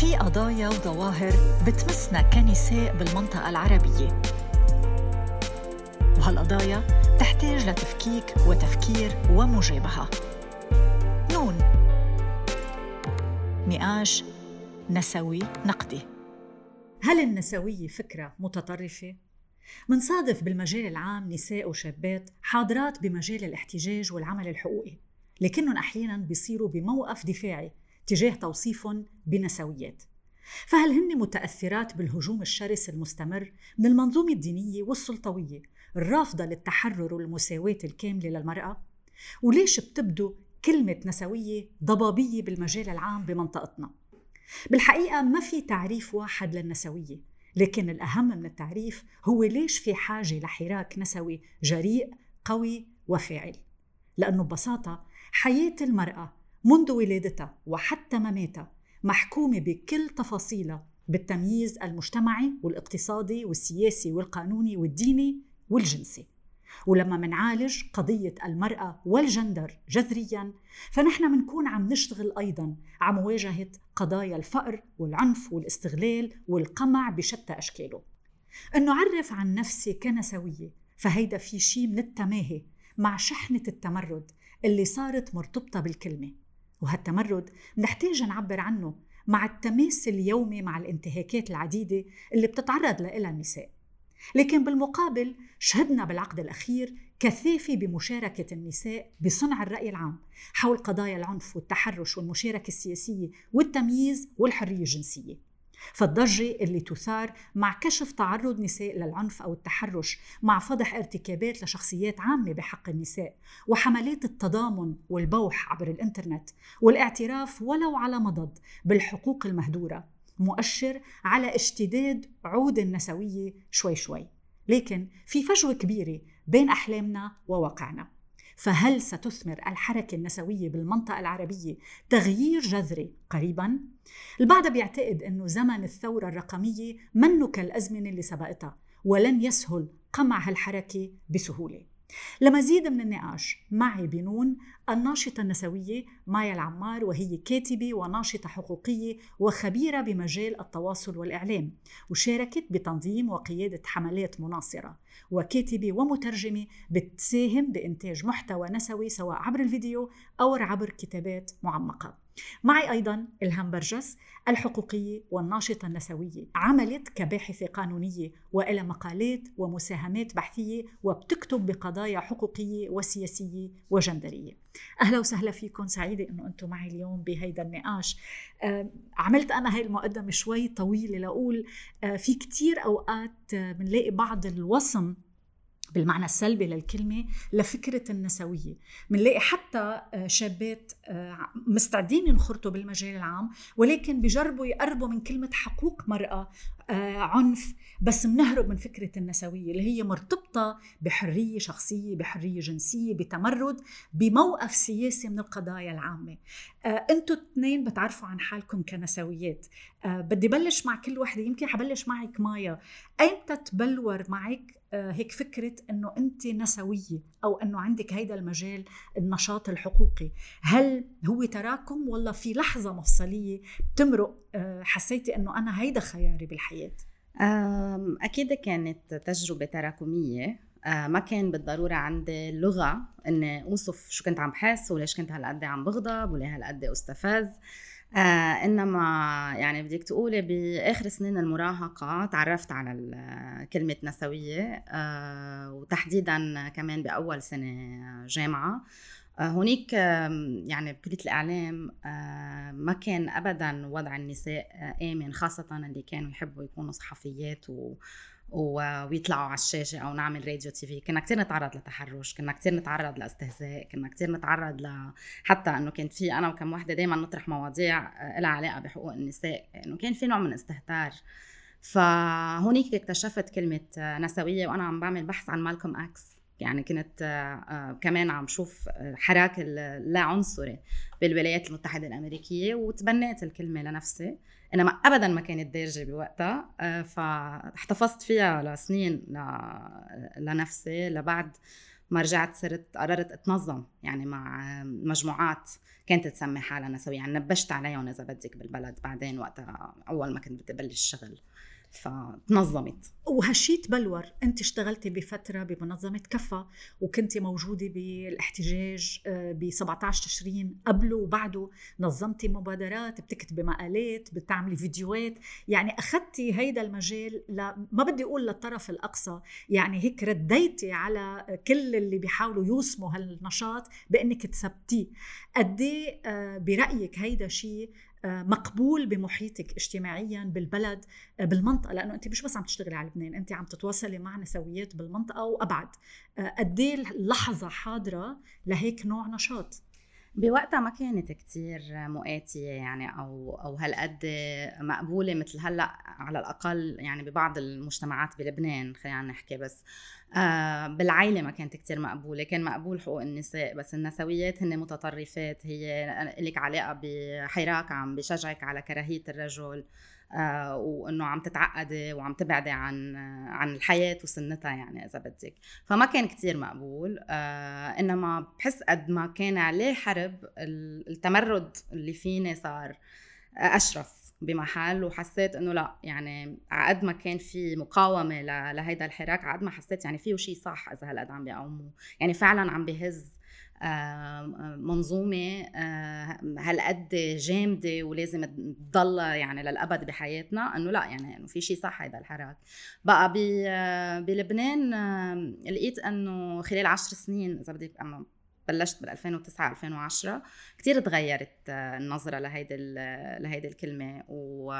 في قضايا وظواهر بتمسنا كنساء بالمنطقة العربية. وهالقضايا تحتاج لتفكيك وتفكير ومجابهة. نون. نقاش نسوي نقدي. هل النسوية فكرة متطرفة؟ منصادف بالمجال العام نساء وشابات حاضرات بمجال الاحتجاج والعمل الحقوقي لكنهم أحيانا بيصيروا بموقف دفاعي تجاه توصيفهم بنسويات فهل هن متأثرات بالهجوم الشرس المستمر من المنظومة الدينية والسلطوية الرافضة للتحرر والمساواة الكاملة للمرأة؟ وليش بتبدو كلمة نسوية ضبابية بالمجال العام بمنطقتنا؟ بالحقيقة ما في تعريف واحد للنسوية لكن الأهم من التعريف هو ليش في حاجة لحراك نسوي جريء قوي وفاعل لأنه ببساطة حياة المرأة منذ ولادتها وحتى مماتها محكومة بكل تفاصيلها بالتمييز المجتمعي والاقتصادي والسياسي والقانوني والديني والجنسي. ولما منعالج قضية المرأة والجندر جذريا فنحن منكون عم نشتغل أيضا على مواجهة قضايا الفقر والعنف والاستغلال والقمع بشتى أشكاله. أنه عرف عن نفسي كنسوية فهيدا في شيء من التماهي مع شحنة التمرد اللي صارت مرتبطة بالكلمة. وهالتمرد نحتاج نعبر عنه مع التماس اليومي مع الانتهاكات العديدة اللي بتتعرض لها النساء. لكن بالمقابل شهدنا بالعقد الأخير كثافة بمشاركة النساء بصنع الرأي العام حول قضايا العنف والتحرش والمشاركة السياسية والتمييز والحرية الجنسية. فالضجة اللي تثار مع كشف تعرض نساء للعنف أو التحرش مع فضح ارتكابات لشخصيات عامة بحق النساء وحملات التضامن والبوح عبر الإنترنت والاعتراف ولو على مضض بالحقوق المهدورة مؤشر على اشتداد عود النسوية شوي شوي. لكن في فجوة كبيرة بين أحلامنا وواقعنا. فهل ستثمر الحركة النسوية بالمنطقة العربية تغيير جذري قريبا؟ البعض بيعتقد أنه زمن الثورة الرقمية منه كالأزمنة اللي سبقتها ولن يسهل قمع هالحركة بسهولة لمزيد من النقاش معي بنون الناشطة النسوية مايا العمار وهي كاتبة وناشطة حقوقية وخبيرة بمجال التواصل والإعلام وشاركت بتنظيم وقيادة حملات مناصرة وكاتبة ومترجمة بتساهم بإنتاج محتوى نسوي سواء عبر الفيديو أو عبر كتابات معمقة. معي أيضا إلهام برجس الحقوقية والناشطة النسوية. عملت كباحثة قانونية وإلى مقالات ومساهمات بحثية وبتكتب بقضايا حقوقية وسياسية وجندرية. أهلا وسهلا فيكم. سعيدة أنه أنتم معي اليوم بهيدا النقاش. عملت أنا هاي المقدمة شوي طويلة لأقول آه، في كتير أوقات بنلاقي بعض الوصم بالمعنى السلبي للكلمة لفكرة النسوية. منلاقي حتى آه، شابات آه، مستعدين ينخرطوا بالمجال العام ولكن بجربوا يقربوا من كلمة حقوق مرأة آه، عنف بس منهرب من فكرة النسوية اللي هي مرتبطة بحرية شخصية بحرية جنسية بتمرد بموقف سياسي من القضايا العامة. أنتوا اثنين بتعرفوا عن حالكم كنسويات. بدي بلش مع كل وحدة يمكن حبلش معك مايا. ايمتى تبلور معك هيك فكرة أنه أنت نسوية أو أنه عندك هيدا المجال النشاط الحقوقي. هل هو تراكم ولا في لحظة مفصلية بتمرق؟ آه، حسيتي أنه أنا هيدا خياري بالحياة؟ أكيد كانت تجربة تراكمية. آه، ما كان بالضرورة عندي اللغة إني أوصف شو كنت عم بحس وليش كنت هالقد عم بغضب وليه هالقد أستفز. آه إنما يعني بدك تقولي بآخر سنين المراهقة تعرفت على كلمة نسوية آه وتحديدا كمان بأول سنة جامعة. آه هونيك يعني بكلية الإعلام آه ما كان ابدا وضع النساء آمن خاصة اللي كانوا يحبوا يكونوا صحفيات و ويطلعوا على الشاشة أو نعمل راديو تي في. كنا كثير نتعرض لتحرش كنا كثير نتعرض لاستهزاء كنا كثير نتعرض ل حتى إنه كانت في أنا وكم وحدة دائما نطرح مواضيع آه، لها علاقة بحقوق النساء إنه كان في نوع من الاستهتار. فهونيك اكتشفت كلمة آه، نسوية وأنا عم بعمل بحث عن مالكوم أكس. يعني كنت آه، كمان عم شوف حراك اللا عنصري بالولايات المتحدة الأمريكية وتبنيت الكلمة لنفسي. إنما ابدا ما كانت دارجة بوقتها آه، فاحتفظت فيها لسنين لنفسي لبعد ما رجعت صرت قررت أتنظم يعني مع مجموعات كانت تسمي حالها نسوية يعني نبشت عليهم اذا بدك بالبلد بعدين وقتها أول ما كنت بدي أبلش الشغل فتنظمت. وهالشي تبلور. انت اشتغلتي بفترة بمنظمة كفا وكنت موجودة بالاحتجاج آه، ب 17 تشرين. قبله وبعده نظمتي مبادرات بتكتبي مقالات بتعملي فيديوهات. يعني أخذتي هيدا المجال ل... ما بدي أقول للطرف الأقصى. يعني هيك رديتي على كل اللي بيحاولوا يوسموا هالنشاط بأنك تثبتيه. قد إيه آه، برأيك هيدا شيء مقبول بمحيطك اجتماعيا بالبلد آه، بالمنطقة لأنه أنت مش بس عم تشتغلي على لبنان أنت عم تتواصلي مع نسويات بالمنطقة وأبعد. آه، قد إيه اللحظة حاضرة لهيك نوع نشاط؟ بوقتها ما كانت كتير مؤاتية يعني أو أو هالقد مقبولة مثل هلأ على الأقل يعني ببعض المجتمعات بلبنان خلينا نحكي بس. آه بالعائلة ما كانت كتير مقبولة كان مقبول حقوق النساء بس النسويات هن متطرفات هي لك علاقة بحراك عم بشجعك على كراهية الرجل آه وإنه عم تتعقدي وعم تبعدي عن عن الحياة وسنتها يعني إذا بدك. فما كان كتير مقبول آه إنما بحس قد ما كان عليه حرب التمرد اللي فيني صار أشرف. بمحل وحسيت إنه لا يعني عقد ما كان في مقاومة لهيدا الحراك عقد ما حسيت يعني فيه شيء صح إذا هالقد عم بيقاوموا يعني فعلا عم بهز منظومة هالقد جامدة ولازم تضل يعني للأبد بحياتنا إنه لا يعني إنه في شيء صح هيدا الحراك. بقى بلبنان لقيت إنه خلال عشر سنين إذا بدك بلشت بال 2009 2010 كثير تغيرت آه، النظرة لهيدي لهيدي الكلمة. و...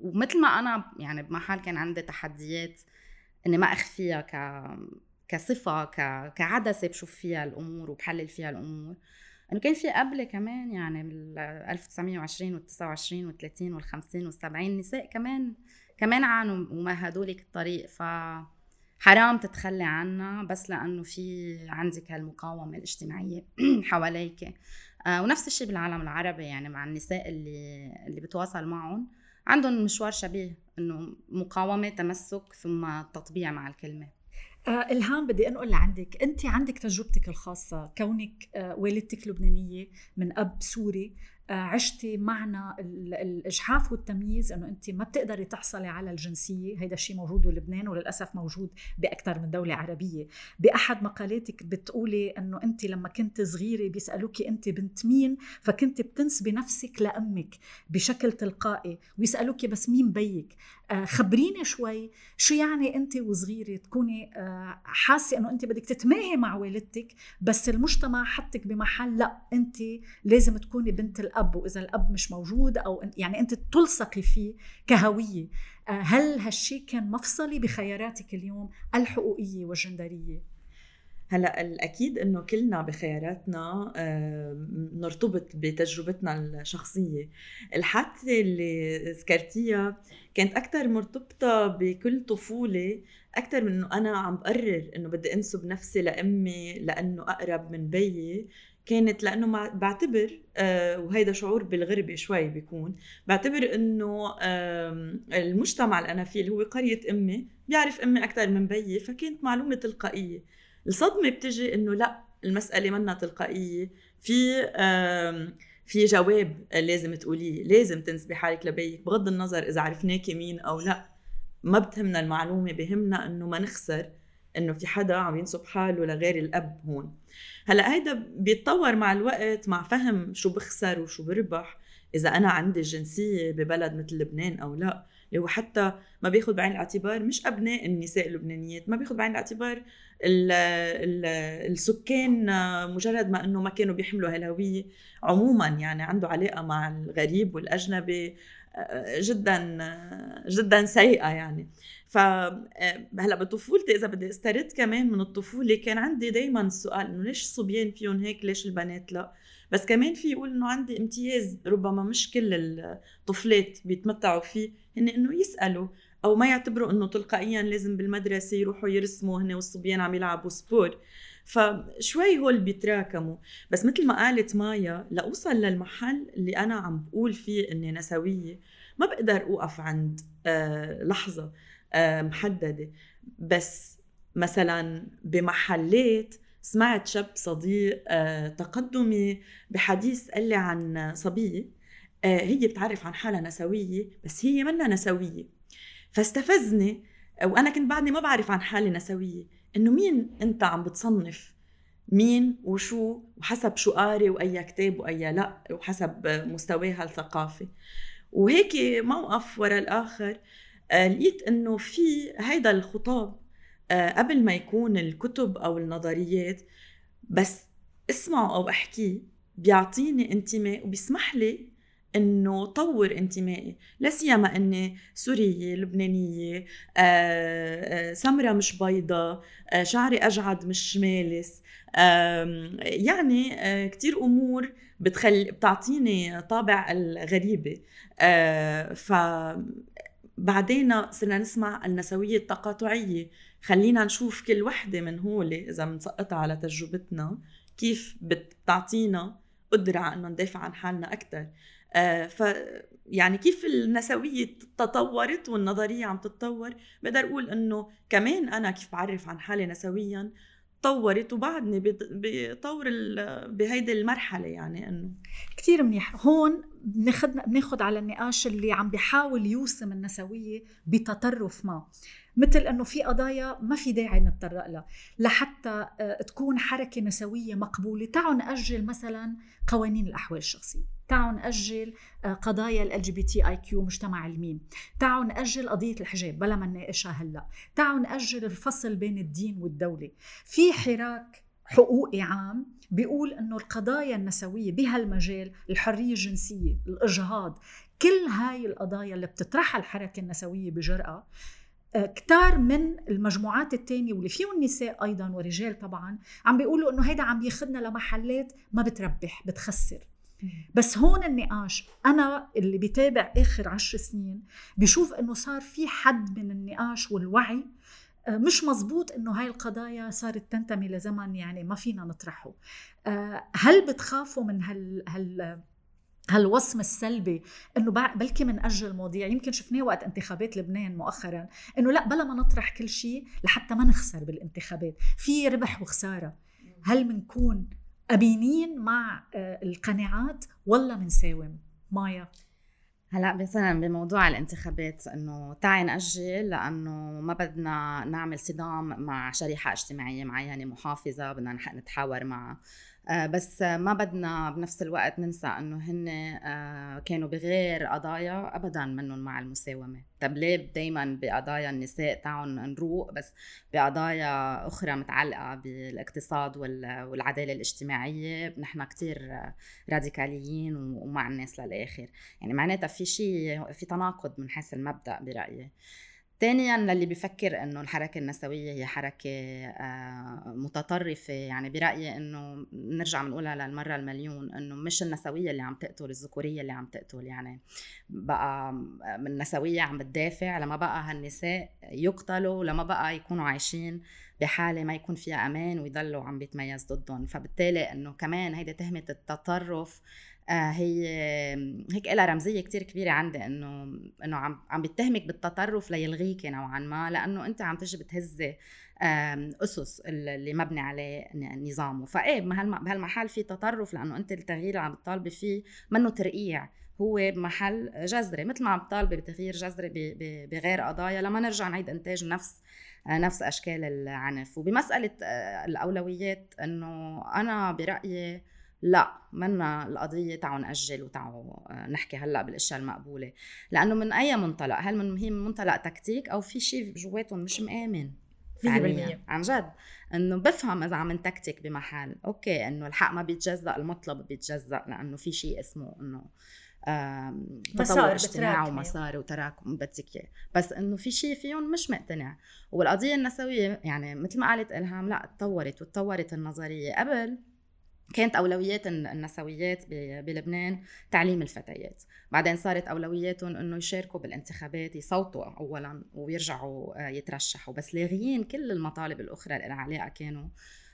ومثل ما أنا يعني بمحل كان عندي تحديات إني ما أخفيها ك كصفة ك... كعدسة بشوف فيها الأمور وبحلل فيها الأمور. إنه كان في قبل كمان يعني بال 1920 وال 29 وال 30 وال 50 وال 70 نساء كمان كمان عانوا ومهدوا لك الطريق. ف حرام تتخلي عنها بس لأنه في عندك هالمقاومه الاجتماعية حواليك. آه ونفس الشيء بالعالم العربي يعني مع النساء اللي اللي بتواصل معهم. عندهم مشوار شبيه إنه مقاومة تمسك ثم تطبيع مع الكلمة. آه إلهام بدي أنقل لعندك. انت عندك تجربتك الخاصة كونك آه والدتك لبنانية من أب سوري. عشتي معنا الإجحاف والتمييز إنه أنت ما بتقدري تحصلي على الجنسية. هيدا الشيء موجود بلبنان وللأسف موجود باكثر من دولة عربية. بأحد مقالاتك بتقولي إنه أنت لما كنت صغيرة بيسألوكي أنت بنت مين؟ فكنت بتنسبي نفسك لأمك بشكل تلقائي ويسألوكي بس مين بيك؟ خبريني شوي شو يعني انت وصغيرة تكوني آه، حاسة إنه انت بدك تتماهي مع والدتك بس المجتمع حطك بمحل لا انت لازم تكوني بنت الأب وإذا الأب مش موجود أو يعني انت تلصقي فيه كهوية. آه، هل هالشي كان مفصلي بخياراتك اليوم الحقوقية والجندرية؟ هلأ الأكيد إنه كلنا بخياراتنا نرتبط بتجربتنا الشخصية. الحادثة اللي ذكرتيها كانت أكثر مرتبطة بكل طفولة أكثر من إنه أنا عم بقرر إنه بدي أنسب نفسي لأمي لأنه أقرب من بيي كانت لأنه بعتبر آه وهيدا شعور بالغربة شوي بيكون بعتبر إنه المجتمع اللي أنا فيه اللي هو قرية أمي بيعرف أمي أكثر من بيي فكانت معلومة تلقائية. الصدمة بتجي إنه لا المسألة منا تلقائية. في في جواب لازم تقوليه لازم تنسبي حالك لبيك بغض النظر إذا عرفناكي مين أو لا. ما بتهمنا المعلومة بهمنا إنه ما نخسر إنه في حدا عم ينسب حاله لغير الأب هون. هلأ هيدا بيتطور مع الوقت مع فهم شو بخسر وشو بربح. إذا أنا عندي الجنسية ببلد مثل لبنان أو لا اللي هو حتى ما بياخذ بعين الاعتبار مش أبناء النساء اللبنانيات ما بياخذ بعين الاعتبار ال ال السكان مجرد ما إنه ما كانوا بيحملوا هالهوية عموما يعني عنده علاقة مع الغريب والأجنبي جدا جدا سيئة يعني. ف هلأ بطفولتي إذا بدي استرد كمان من الطفولة كان عندي دائما السؤال إنه ليش الصبيان فيهم هيك؟ ليش البنات لا؟ بس كمان في يقول إنه عندي امتياز ربما مش كل الطفلات بيتمتعوا فيه هن إنه يسألوا أو ما يعتبروا إنه تلقائيا لازم بالمدرسة يروحوا يرسموا هن والصبيان عم يلعبوا سبور فشوي هول بيتراكموا. بس مثل ما قالت مايا لأوصل للمحل اللي أنا عم بقول فيه إني نسويه ما بقدر أوقف عند آه لحظة آه محددة. بس مثلا بمحلات سمعت شاب صديق آه، تقدمي بحديث قال لي عن صبية آه، هي بتعرف عن حالها نسوية بس هي منا نسوية فاستفزني. وأنا كنت بعدني ما بعرف عن حالي نسوية. إنه مين أنت عم بتصنف؟ مين وشو؟ وحسب شو قاري وأي كتاب وأي لا وحسب مستواها الثقافي. وهيك موقف ورا الآخر آه، لقيت إنه في هيدا الخطاب آه، قبل ما يكون الكتب أو النظريات بس اسمعه أو احكيه بيعطيني انتماء وبيسمح لي إنه طور انتمائي لا سيما إني سورية لبنانية آه، آه، سمرة مش بيضة شعري أجعد مش مالس يعني كتير أمور بتخل بتعطيني طابع الغريبة. ف بعدين صرنا نسمع النسوية التقاطعية. خلينا نشوف كل وحدة من هول إذا بنسقطها على تجربتنا كيف بتعطينا قدرة على إنه ندافع عن حالنا أكثر آه ف يعني كيف النسوية تطورت والنظرية عم تتطور؟ بقدر أقول إنه كمان أنا كيف بعرف عن حالي نسويا تطورت وبعدني بطور بهيدي المرحلة يعني إنه. كثير منيح. هون بناخذ بناخذ على النقاش اللي عم بيحاول يوسم النسوية بتطرف ما. مثل إنه في قضايا ما في داعي نتطرق لها. لحتى آه، تكون حركة نسوية مقبولة. تعالوا نأجل مثلا قوانين الأحوال الشخصية. تعالوا نأجل آه، قضايا ال جي بي تي اي كيو مجتمع الميم تعالوا نأجل قضية الحجاب بلا ما نناقشها هلأ. تعالوا نأجل الفصل بين الدين والدولة. في حراك حقوقي عام بيقول إنه القضايا النسوية بهالمجال الحرية الجنسية الإجهاض كل هاي القضايا اللي بتطرحها الحركة النسوية بجرأة كتار من المجموعات التانية واللي فيهم نساء أيضا ورجال طبعا عم بيقولوا إنه هيدا عم بياخدنا لمحلات ما بتربح بتخسر. بس هون النقاش أنا اللي بتابع آخر عشر سنين بشوف إنه صار في حد من النقاش والوعي آه، مش مزبوط إنه هاي القضايا صارت تنتمي لزمن يعني ما فينا نطرحه. آه، هل بتخافوا من هال هال هالوصم السلبي إنه بلكي من أجل مواضيع يمكن شفناه وقت انتخابات لبنان مؤخرا إنه لا بلا ما نطرح كل شيء لحتى ما نخسر بالانتخابات. في ربح وخسارة. هل بنكون امينين مع آه، القناعات ولا منساوم؟ مايا؟ هلأ مثلا بموضوع الانتخابات إنه تعي نأجل لأنه ما بدنا نعمل صدام مع شريحة اجتماعية معينة محافظة بدنا نتحاور مع بس ما بدنا بنفس الوقت ننسى إنه هن آه، كانوا بغير قضايا ابدا منهم مع المساومة. طب ليه دائما بقضايا النساء تاعهم نروق بس بقضايا أخرى متعلقة بالاقتصاد والعدالة الاجتماعية؟ نحن كتير راديكاليين ومع الناس للآخر. يعني معناتها في شيء في تناقض من حيث المبدأ برأيي. ثانيا للي بفكر إنه الحركة النسوية هي حركة آه، متطرفة يعني برأيي إنه نرجع بنقولها للمرة المليون إنه مش النسوية اللي عم تقتل الذكورية اللي عم تقتل يعني بقى من النسوية عم بتدافع لما بقى هالنساء يقتلوا لما بقى يكونوا عايشين بحالة ما يكون فيها أمان ويضلوا عم بيتميز ضدهم. فبالتالي إنه كمان هيدي تهمة التطرف هي هيك لها رمزية كتير كبيرة عندي إنه إنه عم عم بيتهمك بالتطرف ليلغيكي نوعا ما لأنه أنت عم تجي بتهزي أسس اللي مبني عليه نظامه. فايه بهالمحل في تطرف لأنه أنت التغيير اللي عم تطالبي فيه منه ترقيع. هو بمحل جذري مثل ما عم تطالبي بتغيير جذري بغير قضايا. لما نرجع نعيد إنتاج نفس آه، نفس أشكال العنف. وبمسألة آه، الأولويات إنه أنا برأيي لا منا القضية تعوا نأجل وتعوا آه، نحكي هلأ بالأشياء المقبولة. لأنه من أي منطلق هل من هي من منطلق تكتيك أو في شيء جواتهم مش مآمن فعليا؟ عن جد. إنه بفهم إذا عم نتكتك بمحل. أوكي إنه الحق ما بيتجزأ المطلب بيتجزأ لأنه في شيء اسمه إنه تطور اجتماعي ومسار وتراكم بدك إياه. بس إنه في شيء فيهم مش مقتنع. والقضية النسوية يعني مثل ما قالت إلهام لأ تطورت وتطورت النظرية. قبل كانت أولويات النسويات بلبنان تعليم الفتيات. بعدين صارت أولوياتهم إنه يشاركوا بالانتخابات يصوتوا اولا ويرجعوا آه، يترشحوا. بس لاغيين كل المطالب الأخرى اللي علاقه كانوا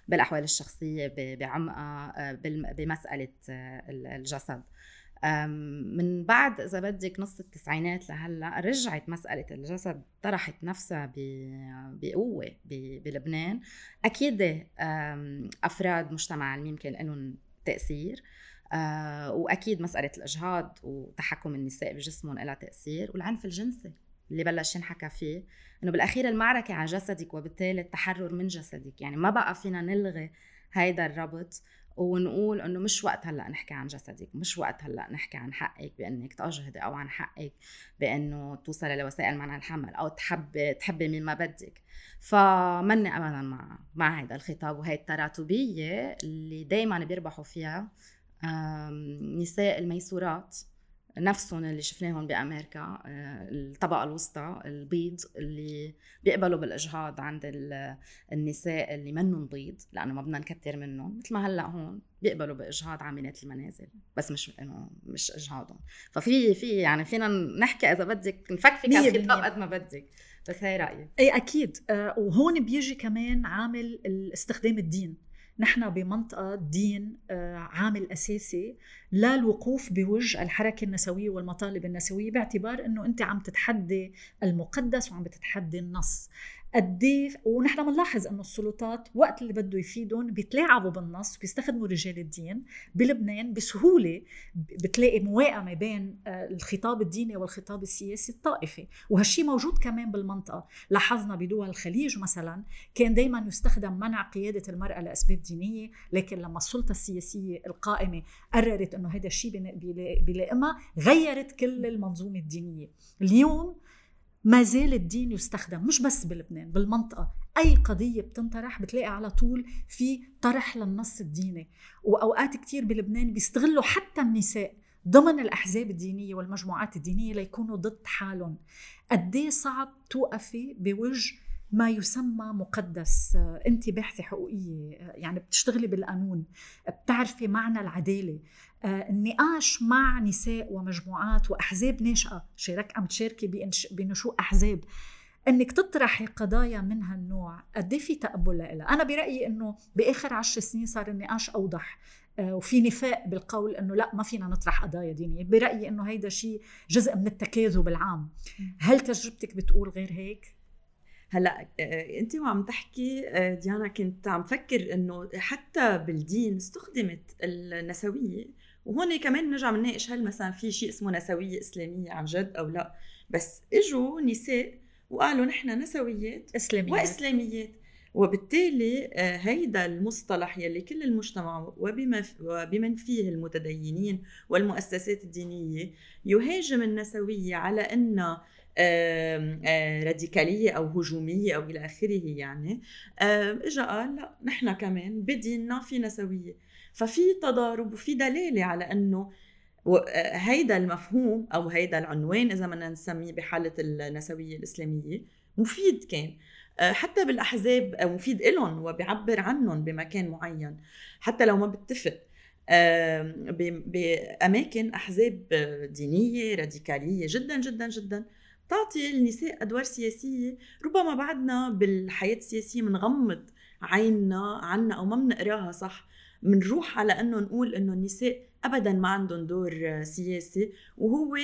بالأحوال الشخصية بعمقها آه، بمسألة آه، الجسد. من بعد إذا بدك نص التسعينات لهلأ رجعت مسألة الجسد طرحت نفسها بقوة بلبنان. أكيد أفراد مجتمع يمكن لهم تأثير وأكيد مسألة الأجهاض وتحكم النساء بجسمهم لها تأثير والعنف الجنسي اللي بلش ينحكى فيه. إنه بالأخير المعركة على جسدك وبالتالي التحرر من جسدك. يعني ما بقى فينا نلغي هيدا الربط. ونقول إنه مش وقت هلأ نحكي عن جسدك مش وقت هلأ نحكي عن حقك بأنك تجهضي أو عن حقك بأنه توصلي لوسائل منع الحمل أو تحبي تحبي مين ما بدك. فمني ابدا مع مع هذا الخطاب وهي التراتبية اللي دائما بيربحوا فيها نساء الميسورات. نفسهم اللي شفناهم بأمريكا آه، الطبقة الوسطى البيض اللي بيقبلوا بالإجهاض عند النساء اللي منهم بيض لأنه ما بدنا نكتر منهم. مثل ما هلأ هون بيقبلوا بإجهاض عاملات المنازل بس مش إنه مش إجهاضهم. ففي في يعني فينا نحكي إذا بدك نفكفك على الخطاب قد ما بدك بس هي رأيي. اي أكيد. آه وهون بيجي كمان عامل استخدام الدين. نحن بمنطقة الدين آه، عامل أساسي للوقوف بوجه الحركة النسوية والمطالب النسوية باعتبار أنه أنت عم تتحدي المقدس وعم تتحدي النص. قد إيه، ونحن بنلاحظ إنه السلطات وقت اللي بده يفيدهم بيتلاعبوا بالنص وبيستخدموا رجال الدين بلبنان بسهولة بتلاقي موائمه بين آه، الخطاب الديني والخطاب السياسي الطائفي. وهالشيء موجود كمان بالمنطقة. لاحظنا بدول الخليج مثلا كان دائما يستخدم منع قيادة المرأة لأسباب دينية لكن لما السلطة السياسية القائمة قررت إنه هذا الشيء بيلائمها غيرت كل المنظومة الدينية. اليوم ما زال الدين يستخدم مش بس بلبنان بالمنطقة. أي قضية بتنطرح بتلاقي على طول في طرح للنص الديني. وأوقات كتير بلبنان بيستغلوا حتى النساء ضمن الأحزاب الدينية والمجموعات الدينية ليكونوا ضد حالهم. قد صعب توقفي بوجه ما يسمى مقدس انت باحثه حقوقية يعني بتشتغلي بالقانون بتعرفي معنى العدالة النقاش مع نساء ومجموعات وأحزاب ناشئة شارك عم تشاركي بنشوء أحزاب. إنك تطرحي قضايا من هالنوع قد إيه في تقبل لها أنا برأيي إنه بآخر عشر سنين صار النقاش أوضح آه، وفي نفاق بالقول إنه لا ما فينا نطرح قضايا دينية. برأيي إنه هيدا شيء جزء من التكاذب العام. هل تجربتك بتقول غير هيك؟ هلأ آه، انت وعم تحكي آه، ديانا كنت عم فكر إنه حتى بالدين استخدمت النسوية وهون كمان نرجع بنناقش هل مثلا في شيء اسمه نسوية إسلامية عن جد أو لا. بس إجوا نساء وقالوا نحن نسويات إسلاميات. وإسلاميات. وبالتالي آه، هيدا المصطلح يلي كل المجتمع وبما وبمن فيه المتدينين والمؤسسات الدينية يهاجم النسوية على انها راديكالية أو هجومية أو إلى آخره يعني. اجى قال لا نحن كمان بديننا في نسوية. ففي تضارب وفي دلالة على أنه هيدا المفهوم أو هيدا العنوان إذا بدنا نسميه بحالة النسوية الإسلامية مفيد كان. حتى بالأحزاب مفيد لهم وبيعبر عنهم بمكان معين. حتى لو ما بتفق بأماكن أحزاب دينية راديكالية جدا جدا جدا تعطي النساء أدوار سياسية. ربما بعدنا بالحياة السياسية بنغمض عيننا عنا أو ما بنقراها صح بنروح على إنه نقول إنه النساء ابدا ما عندهم دور سياسي وهو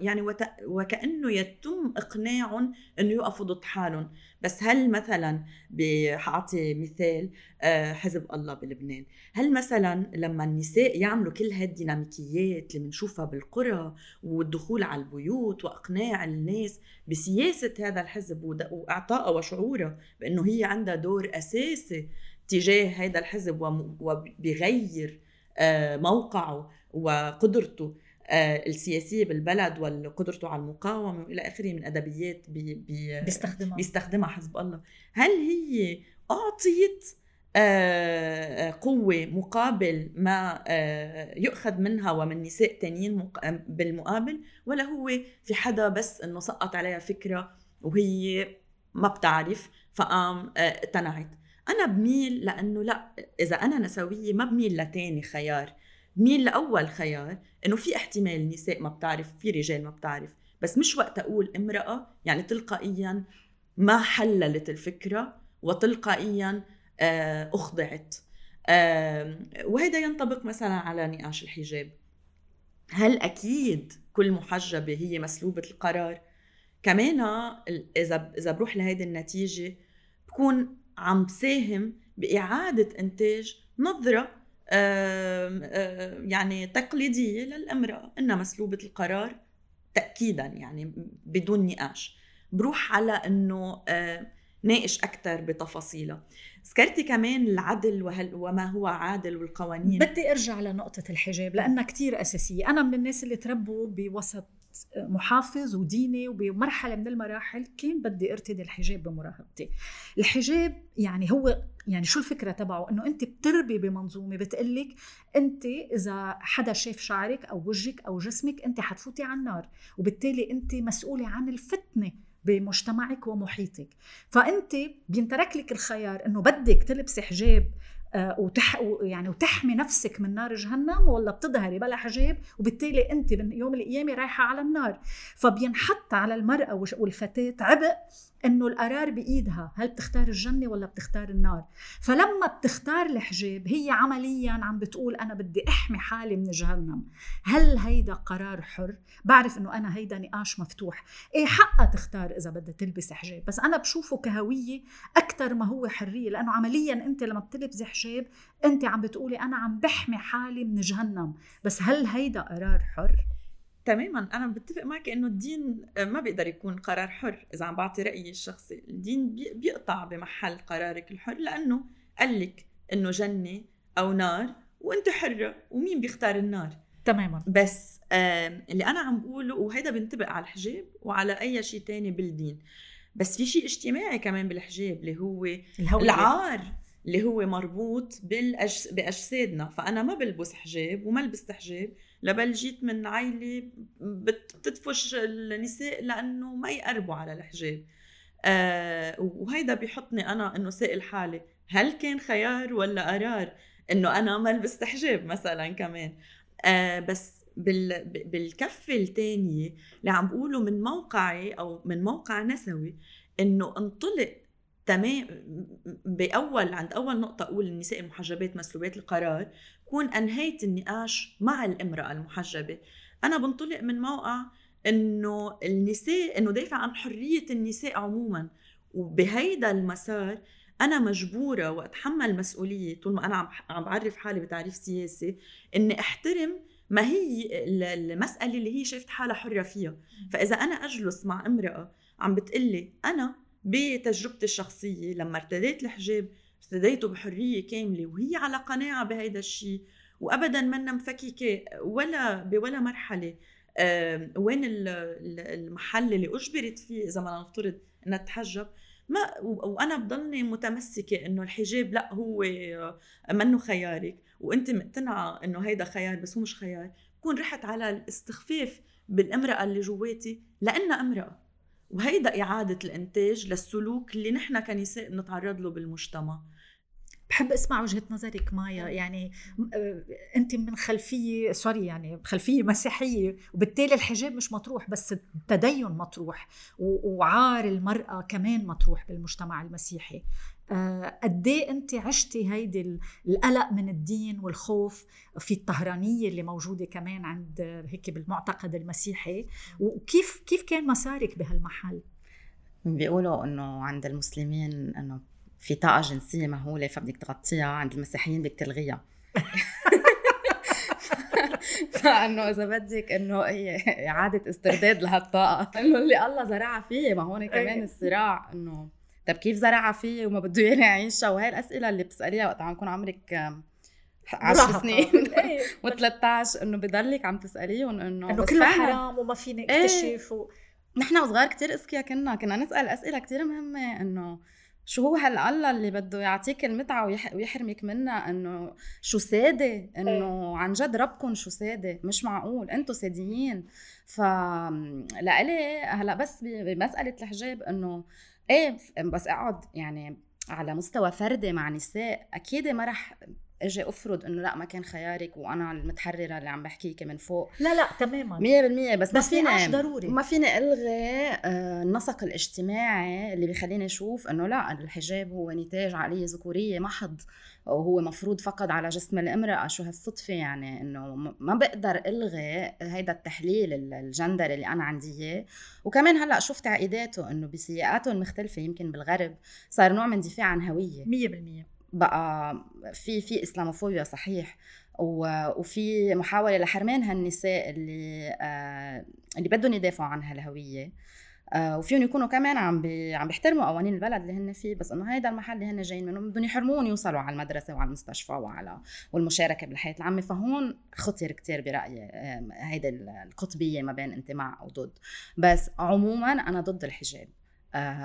يعني وكأنه يتم إقناعهم إنه يقفوا ضد حالهم بس هل مثلا حأعطي مثال آه، حزب الله بلبنان. هل مثلا لما النساء يعملوا كل هالديناميكيات اللي بنشوفها بالقرى والدخول على البيوت وإقناع الناس بسياسة هذا الحزب وإعطائها وشعورها بإنه هي عندها دور أساسي تجاه هذا الحزب وبيغير آه، موقعه وقدرته آه، السياسية بالبلد وقدرته على المقاومة وإلى آخره من أدبيات بي بي بيستخدمها. بيستخدمها حزب الله. هل هي أعطيت آه، قوة مقابل ما يؤخذ منها ومن نساء تانيين بالمقابل ولا هو في حدا بس إنه سقط عليها فكرة وهي ما بتعرف فقام اقتنعت؟ أنا بميل لأنه لأ إذا أنا نسوية ما بميل لتاني خيار. بميل لأول خيار إنه في احتمال نساء ما بتعرف في رجال ما بتعرف. بس مش وقت أقول امرأة يعني تلقائيا ما حللت الفكرة وتلقائيا آه، أخضعت. وهذا ينطبق مثلا على نقاش الحجاب. هل أكيد كل محجبة هي مسلوبة القرار؟ كمان إذا إذا بروح لهيدي النتيجة بكون عم بساهم بإعادة إنتاج نظرة يعني تقليدية للأمرأة إنها مسلوبة القرار تاكيدا يعني بدون نقاش. بروح على إنه ناقش أكثر بتفاصيلها. ذكرتي كمان العدل وهل وما هو عادل والقوانين. بدي أرجع لنقطة الحجاب لأنها كتير أساسية. أنا من الناس اللي تربوا بوسط محافظ وديني وبمرحلة من المراحل كان بدي ارتدي الحجاب بمراهقتي. الحجاب يعني هو يعني شو الفكرة تبعه؟ إنه أنت بتربي بمنظومة بتقلك أنت إذا حدا شاف شعرك أو وجهك أو جسمك أنت حتفوتي على النار وبالتالي أنت مسؤولة عن الفتنة بمجتمعك ومحيطك. فأنت بينترك لك الخيار إنه بدك تلبسي حجاب وتح يعني وتحمي نفسك من نار جهنم ولا بتظهري بلا حجاب وبالتالي أنت يوم القيامة رايحة على النار. فبينحط على المرأة والفتاة عبء إنه القرار بإيدها هل بتختار الجنة ولا بتختار النار؟ فلما بتختار الحجاب هي عمليا عم بتقول أنا بدي أحمي حالي من جهنم. هل هيدا قرار حر؟ بعرف إنه أنا هيدا نقاش مفتوح. إيه حقها تختار إذا بدها تلبس حجاب. بس أنا بشوفه كهوية أكثر ما هو حرية لأنه عمليا أنت لما بتلبسي حجاب أنت عم بتقولي أنا عم بحمي حالي من جهنم. بس هل هيدا قرار حر؟ تماما. أنا بتفق معك إنه الدين ما بيقدر يكون قرار حر. إذا عم بعطي رأيي الشخصي الدين بيقطع بمحل قرارك الحر لأنه قال لك إنه جنة أو نار وأنت حرة ومين بيختار النار. تماما. بس اللي أنا عم بقوله وهيدا بينطبق على الحجاب وعلى أي شيء تاني بالدين. بس في شيء اجتماعي كمان بالحجاب اللي هو الهوية. العار اللي هو مربوط بالأجس... بأجسادنا. فأنا ما بلبس حجاب وما لبست حجاب لبل جيت من عائله بتدفش النساء لأنه ما يقربوا على الحجاب. آه وهيدا بيحطني أنا إنه سائل حالي هل كان خيار ولا قرار إنه أنا ما لبست حجاب مثلا كمان؟ آه بس بال بالكفة الثانية اللي عم بقوله من موقعي أو من موقع نسوي إنه انطلق تمام بأول عند أول نقطة أقول النساء المحجبات مسلوبات القرار كون أنهيت النقاش مع الامرأة المحجبة. أنا بنطلق من موقع إنه النساء إنه دافع عن حرية النساء عموما. وبهيدا المسار أنا مجبورة وأتحمل مسؤولية طول ما أنا عم عم بعرف حالي بتعريف سياسي إني أحترم ما هي المسألة اللي هي شافت حالها حرة فيها. فإذا أنا أجلس مع امرأة عم بتقلي أنا بتجربتي الشخصية لما ارتديت الحجاب ارتديته بحرية كاملة وهي على قناعة بهيدا الشيء وابدا منا مفككه ولا بولا مرحلة وين المحل اللي أجبرت فيه إذا ما نفترض إنها تتحجب ما وأنا بضلني متمسكة إنه الحجاب لا هو منه خيارك. وأنت مقتنعة إنه هيدا خيار بس هو مش خيار. بكون رحت على الاستخفاف بالامرأة اللي جواتي لأنها امرأة. وهيدا إعادة الإنتاج للسلوك اللي نحن كنساء بنتعرض له بالمجتمع. بحب أسمع وجهة نظرك مايا. يعني آه، انت من خلفية سوري يعني خلفية مسيحية وبالتالي الحجاب مش مطروح بس التدين مطروح وعار المرأة كمان مطروح بالمجتمع المسيحي. آه، قد إيه انت عشتي هيدي القلق من الدين والخوف في الطهرانية اللي موجودة كمان عند هيك بالمعتقد المسيحي؟ وكيف كيف كان مسارك بهالمحل؟ بيقولوا إنه عند المسلمين إنه في طاقة جنسية مهولة فبدك تغطيها عند المسيحيين بدك تلغيها. فإنه إذا بدك إنه هي إعادة استرداد لهالطاقة. إنه اللي الله زرعها فيه ما هون كمان إيه. الصراع إنه طب كيف زرعها فيه وما بده اياني اعيشها وهي الأسئلة اللي بتسأليها وقت عم يكون عمرك 10 سنين. و13 إنه بضلك عم تسأليهم إنه إنه كله حرام وما فيني أكتشف إيه. و... نحن وصغار كتير اذكياء كنا كنا نسأل أسئلة كتير مهمة إنه شو هو هالله اللي بده يعطيك المتعة ويحرمك منها؟ إنه شو سادة؟ إنه إيه. عن جد ربكم شو سادة؟ مش معقول أنتم ساديين. ف لإلي هلأ بس بمسألة الحجاب إنه إيه بس أقعد يعني على مستوى فردي مع نساء أكيد ما رح أجي أفرض إنه لا ما كان خيارك وأنا المتحررة اللي عم بحكيكي من فوق. لا لا تماما. 100% بس, بس ما فيني ضروري. ما فيني ألغي آه، النسق الاجتماعي اللي بيخليني أشوف إنه لا الحجاب هو نتاج عقلية ذكورية محض وهو مفروض فقط على جسم الإمرأة. شو هالصدفة يعني؟ إنه ما بقدر ألغي هيدا التحليل الجندر اللي أنا عندي إياه. وكمان هلأ شفت تعقيداته إنه بسياقاته المختلفة يمكن بالغرب صار نوع من دفاع عن هوية. 100% بقى في في إسلاموفوبيا صحيح وفي محاولة لحرمان هالنساء اللي آه اللي بدهم يدافعوا عن هالهويه آه وفيهم يكونوا كمان عم بي عم بيحترموا قوانين البلد اللي هن فيه بس إنه هيدا المحل اللي هن جايين منه بدهم يحرمون يوصلوا على المدرسة وعلى المستشفى وعلى والمشاركة بالحياة العامة. فهون خطر كتير برأيي هيدا القطبية ما بين انت مع أو ضد. بس عموما أنا ضد الحجاب.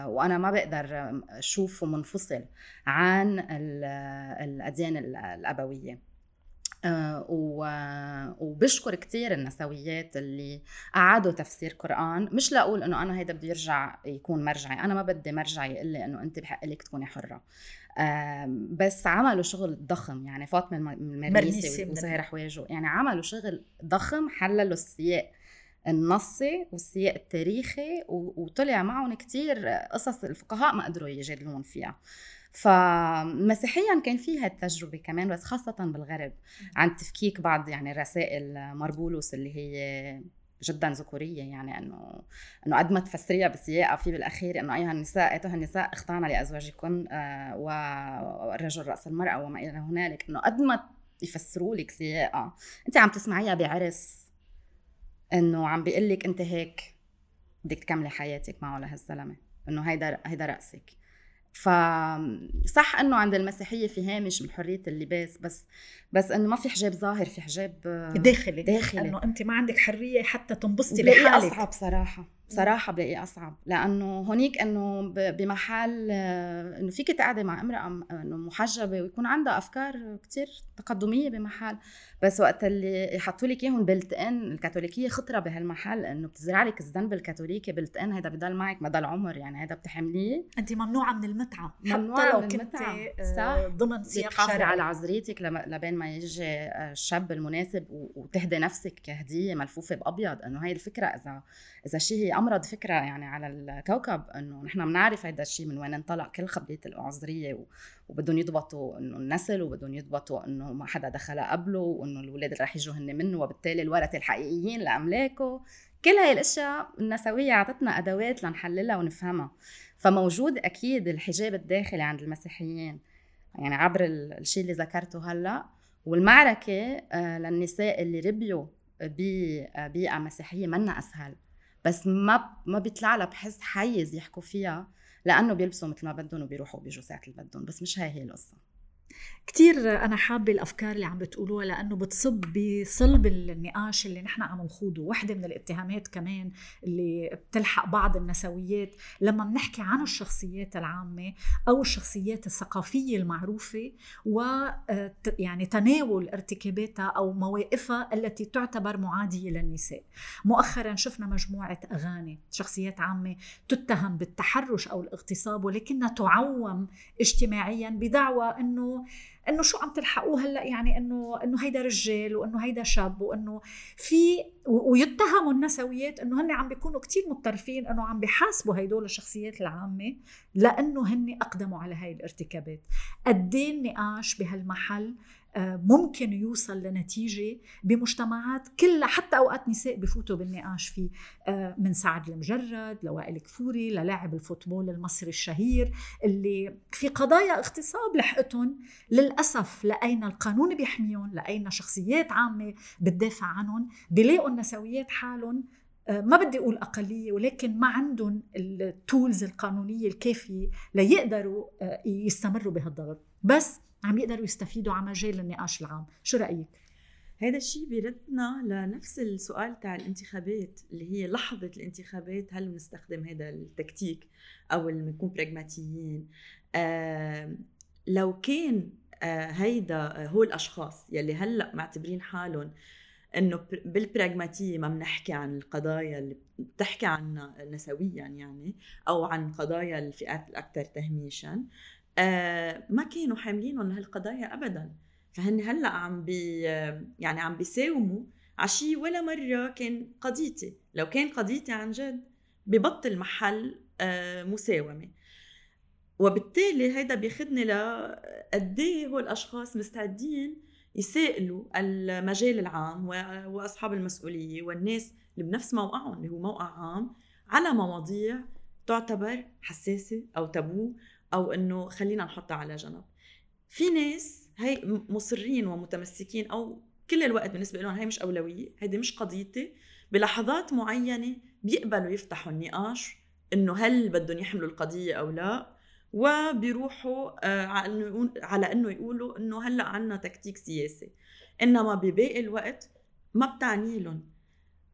وأنا ما بقدر اشوفه منفصل عن الأديان الأبوية. آه، وبشكر كثير النسويات اللي أعادوا تفسير قرآن. مش لأقول إنه أنا هيدا بده يرجع يكون مرجعي أنا ما بدي مرجعي يقول لي إنه أنت بحق لك تكوني حرة. بس عملوا شغل ضخم يعني فاطمة المريسي وزهير حواجو يعني عملوا شغل ضخم حللوا السياق النصي والسياق التاريخي وطلع معهم كتير قصص الفقهاء ما قدروا يجادلون فيها. فمسيحيا كان في هالتجربه كمان بس خاصة بالغرب. عن تفكيك بعض يعني رسائل مربولوس اللي هي جدا ذكورية يعني إنه إنه قد ما تفسريها بسياقها في بالأخير إنه أيها النساء أيتها النساء اخضعن لأزواجكن آه، والرجل رأس المرأة وما إلى هنالك. إنه قد ما يفسروا لك سياقها. انت عم تسمعيها بعرس إنه عم بيقول لك أنت هيك بدك تكملي حياتك معه لهالزلمه إنه هيدا هيدا رأسك. فصح إنه عند المسيحية في هامش من حريه اللباس بس بس إنه ما في حجاب ظاهر في حجاب داخلي. داخلي. انه أنت ما عندك حرية حتى تنبسطي لحالك. أصعب صراحة بصراحة بلاقيه أصعب. لأنه هونيك إنه بمحل إنه فيك تقعدي مع امرأة إنه محجبة ويكون عندها أفكار كتير تقدمية بمحل. بس وقت اللي يحطوا لك إياهم بلت إن الكاثوليكية خطرة بهالمحل إنه بتزرع لك الذنب الكاثوليكي بلت إن هيدا بضل معك مدى العمر يعني هيدا بتحمليه. أنت ممنوعة من المتعة. ممنوعة حتى لو من المتعة. كنت آه، ضمن سياق شرعي على عذريتك لبين ما يجي آه، الشاب المناسب وتهدي نفسك كهدية ملفوفة بأبيض. إنه هاي الفكرة إذا إذا شيء هي أمرض فكرة يعني على الكوكب إنه نحن بنعرف هذا الشيء من وين انطلق. كل خبرية العذرية وبدهم يضبطوا إنه النسل وبدهم يضبطوا إنه ما حدا دخل قبله وإنه الأولاد اللي رح يجوا هن منه وبالتالي الورثة الحقيقيين لأملاكه. كل هاي الأشياء النسوية اعطتنا أدوات لنحللها ونفهمها. فموجود أكيد الحجاب الداخلي عند المسيحيين. يعني عبر الشيء اللي ذكرته هلأ والمعركة آه، للنساء اللي ربيوا ببيئه مسيحية منا أسهل. بس ما ما بيطلع لها بحس حيز يحكوا فيها لأنه بيلبسوا مثل ما بدهم وبيروحوا بيجوا ساعة اللي بدهم. بس مش هاي هي القصة. كتير أنا حابة الأفكار اللي عم بتقولوها لأنه بتصب بصلب النقاش اللي نحن عم نخوضه. واحدة من الاتهامات كمان اللي بتلحق بعض النسويات لما بنحكي عن الشخصيات العامة أو الشخصيات الثقافية المعروفة و آه، يعني تناول ارتكاباتها أو مواقفها التي تعتبر معادية للنساء. مؤخرا شفنا مجموعة أغاني شخصيات عامة تتهم بالتحرش أو الاغتصاب ولكنها تعوم اجتماعيا بدعوى أنه إنه شو عم تلحقوه هلأ؟ يعني إنه إنه هيدا رجال وإنه هيدا شاب وإنه في ويتهموا النسويات إنه هن عم بيكونوا كتير متطرفين إنه عم بيحاسبوا هدول الشخصيات العامة لأنه هن أقدموا على هاي الارتكابات. قد إيه النقاش بهالمحل ممكن يوصل لنتيجة بمجتمعات كلها حتى أوقات نساء بفوتوا بالنقاش فيه آه، من سعد المجرد لوائل كفوري للاعب الفوتبول المصري الشهير اللي في قضايا اغتصاب لحقتهم للأسف لأين القانون بيحميهم لأين شخصيات عامة بتدافع عنهم بيلاقوا النسويات حالهم آه، ما بدي أقول أقلية ولكن ما عندهم التولز القانونية الكافية ليقدروا يستمروا بهالضغط. بس عم يقدروا يستفيدوا على مجال النقاش العام. شو رأيك؟ هذا الشيء بيردنا لنفس السؤال تاع الانتخابات اللي هي لحظة الانتخابات هل بنستخدم هذا التكتيك أو بنكون براغماتيين آه لو كان آه هيدا هو الأشخاص يلي هلأ معتبرين حالهم إنه بالبراغماتيه ما بنحكي عن القضايا اللي بتحكي عنها نسويا يعني أو عن قضايا الفئات الأكثر تهميشا آه، ما كانوا حاملينهم لهالقضايا ابدا. فهن هلأ عم بي يعني عم بيساوموا على شيء ولا مرة كان قضيتي لو كان قضيتي عن جد ببطل محل آه، مساومة. وبالتالي هيدا بياخذني لقد هو الأشخاص مستعدين يسائلوا المجال العام وأصحاب المسؤولية والناس اللي بنفس موقعهم اللي هو موقع عام على مواضيع تعتبر حساسة أو تابو أو إنه خلينا نحطها على جنب. في ناس هي مصرين ومتمسكين أو كل الوقت بالنسبة لهم هي مش أولوية هيدي مش قضيتي بلحظات معينة بيقبلوا يفتحوا النقاش إنه هل بدهم يحملوا القضية أو لا وبيروحوا آه، على إنه يقولوا إنه هلأ عنا تكتيك سياسي. إنما بباقي الوقت ما بتعني لهم.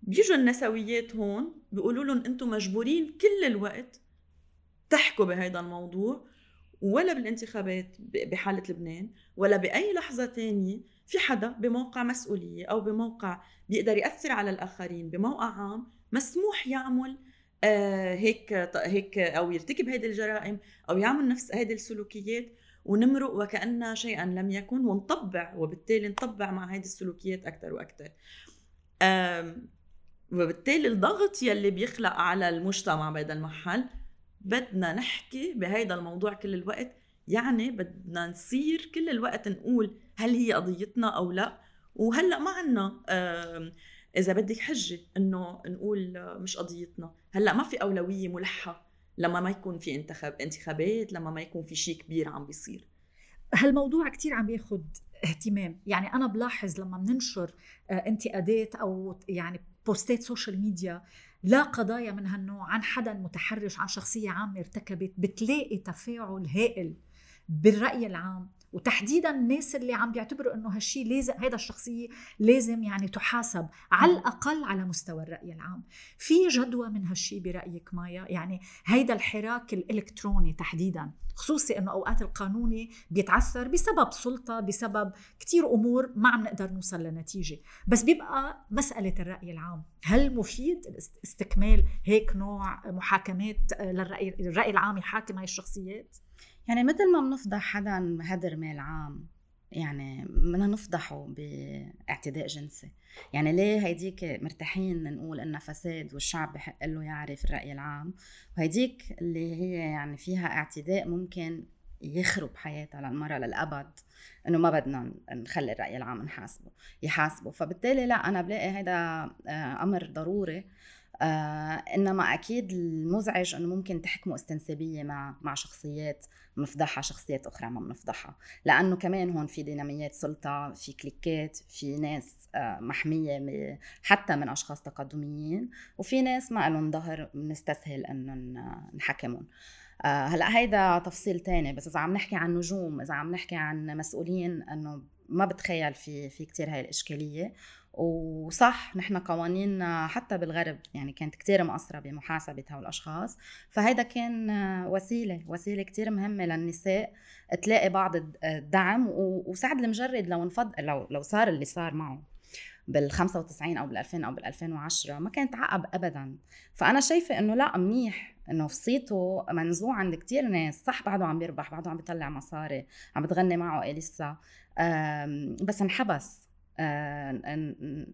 بيجوا النسويات هون بيقولوا لهم إنتم مجبورين كل الوقت تحكوا بهذا الموضوع ولا بالانتخابات بحالة لبنان ولا بأي لحظة تانية في حدا بموقع مسؤولية أو بموقع بيقدر يأثر على الآخرين بموقع عام مسموح يعمل آه هيك هيك أو يرتكب هذه الجرائم أو يعمل نفس هذه السلوكيات ونمرق وكأن شيئا لم يكن ونطبع وبالتالي نطبع مع هذه السلوكيات أكثر وأكثر وبالتالي الضغط يلي بيخلق على المجتمع بهذا المحل بدنا نحكي بهيدا الموضوع كل الوقت يعني بدنا نصير كل الوقت نقول هل هي قضيتنا أو لا؟ وهلأ ما عنا إذا بدك حجة إنه نقول مش قضيتنا. هلأ ما في أولوية ملحة لما ما يكون في انتخاب انتخابات لما ما يكون في شيء كبير عم بيصير. هالموضوع كتير عم بياخد اهتمام. يعني أنا بلاحظ لما بننشر آه، انتقادات أو يعني بوستات social media لا قضايا من هالنوع عن حدا متحرش عن شخصية عامة ارتكبت بتلاقي تفاعل هائل بالرأي العام. وتحديدا الناس اللي عم بيعتبروا إنه هالشيء لازم هيدا الشخصية لازم يعني تحاسب على الأقل على مستوى الرأي العام. في جدوى من هالشيء برأيك مايا؟ يعني هيدا الحراك الإلكتروني تحديدا خصوصي إنه أوقات القانوني بيتعثر بسبب سلطة بسبب كتير أمور ما عم نقدر نوصل لنتيجة. بس بيبقى مسألة الرأي العام. هل مفيد استكمال هيك نوع محاكمات للرأي الرأي العام يحاكم هاي الشخصيات؟ يعني مثل ما بنفضح حدا هدر مال عام يعني بدنا نفضحه باعتداء جنسي. يعني ليه هيديك مرتاحين نقول إنها فساد والشعب بحق له يعرف الرأي العام؟ وهيديك اللي هي يعني فيها اعتداء ممكن يخرب حياتها للمرأة للأبد إنه ما بدنا نخلي الرأي العام نحاسبه يحاسبه. فبالتالي لا أنا بلاقي هذا آه، أمر ضروري آه إنما أكيد المزعج إنه ممكن تحكموا استنسابية مع مع شخصيات بنفضحها شخصيات أخرى ما بنفضحها لأنه كمان هون في ديناميات سلطة في كليكات في ناس آه محمية حتى من أشخاص تقدميين وفي ناس ما لهم ظهر بنستسهل إنه نحكمهم. آه هلأ هيدا تفصيل تاني بس إذا عم نحكي عن نجوم إذا عم نحكي عن مسؤولين إنه ما بتخيل في في كثير هاي الإشكالية. وصح نحن قوانيننا حتى بالغرب يعني كانت كتير مقصرة بمحاسبة هؤلاء الأشخاص فهيدا كان وسيلة وسيلة كتير مهمة للنساء تلاقي بعض الدعم وسعد المجرد لو انفض لو لو صار اللي صار معه بال 95 أو بال 2000 أو بال 2010 ما كانت عقب ابدا. فأنا شايفة إنه لا منيح إنه في صيته منزوع عند كتير ناس صح بعده عم بيربح بعده عم بيطلع مصاري عم بتغني معه اليسا بس انحبس. آه،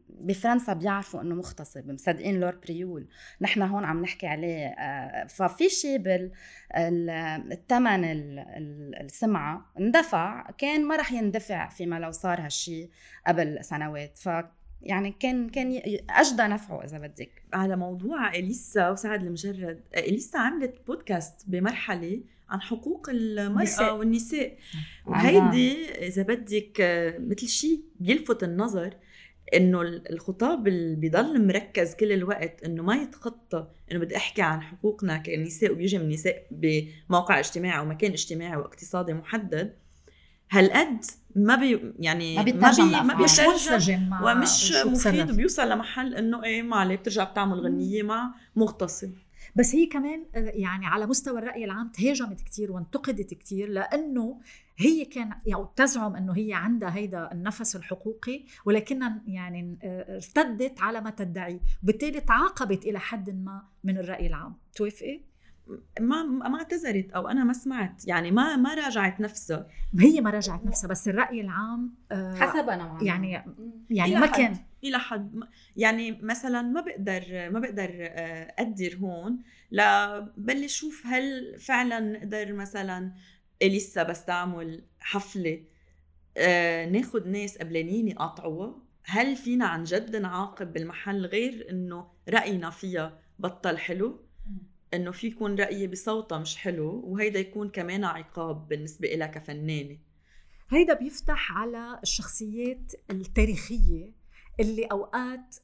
بفرنسا بيعرفوا إنه مغتصب مصدقين لور بريول. نحن هون عم نحكي عليه آه، ففي شيء بالثمن السمعة اندفع كان ما رح يندفع فيما لو صار هالشيء قبل سنوات. ف يعني كان كان أجدى نفعه إذا بدك. على موضوع إليسا وسعد المجرد إليسا عملت بودكاست بمرحلة عن حقوق المرأة نساء. والنساء. وهيدي إذا بدك مثل شيء بيلفت النظر إنه الخطاب اللي بيضل مركز كل الوقت إنه ما يتخطى إنه بدي أحكي عن حقوقنا كنساء وبيجي من نساء بموقع اجتماعي أو مكان اجتماعي واقتصادي محدد. هالقد ما بي يعني ما بيترجم ما, بي ما بيترجم ومش مفيد وبيوصل لمحل إنه إيه ما عليه بترجع بتعمل غنية مع مغتصب. بس هي كمان آه، يعني على مستوى الرأي العام تهاجمت كثير وانتقدت كثير لأنه هي كان يعني تزعم إنه هي عندها هيدا النفس الحقوقي ولكنها يعني آه، ارتدت على ما تدعي وبالتالي تعاقبت إلى حد ما من الرأي العام. توافقي؟ ما ما اعتذرت أو أنا ما سمعت يعني ما ما راجعت نفسها. هي ما راجعت نفسها بس الرأي العام آه حسب أنا يعني يعني ما كان. إلى حد يعني مثلا ما بقدر ما بقدر آه، أقدر هون. لبلش شوف هل فعلا نقدر مثلا لسه بستعمل حفلة آه ناخد ناس قبلانين يقاطعوها؟ هل فينا عن جد نعاقب بالمحل غير إنه رأينا فيها بطل حلو؟ إنه في يكون رايي بصوتها مش حلو وهيدا يكون كمان عقاب بالنسبة لها كفنانة. هيدا بيفتح على الشخصيات التاريخية اللي أوقات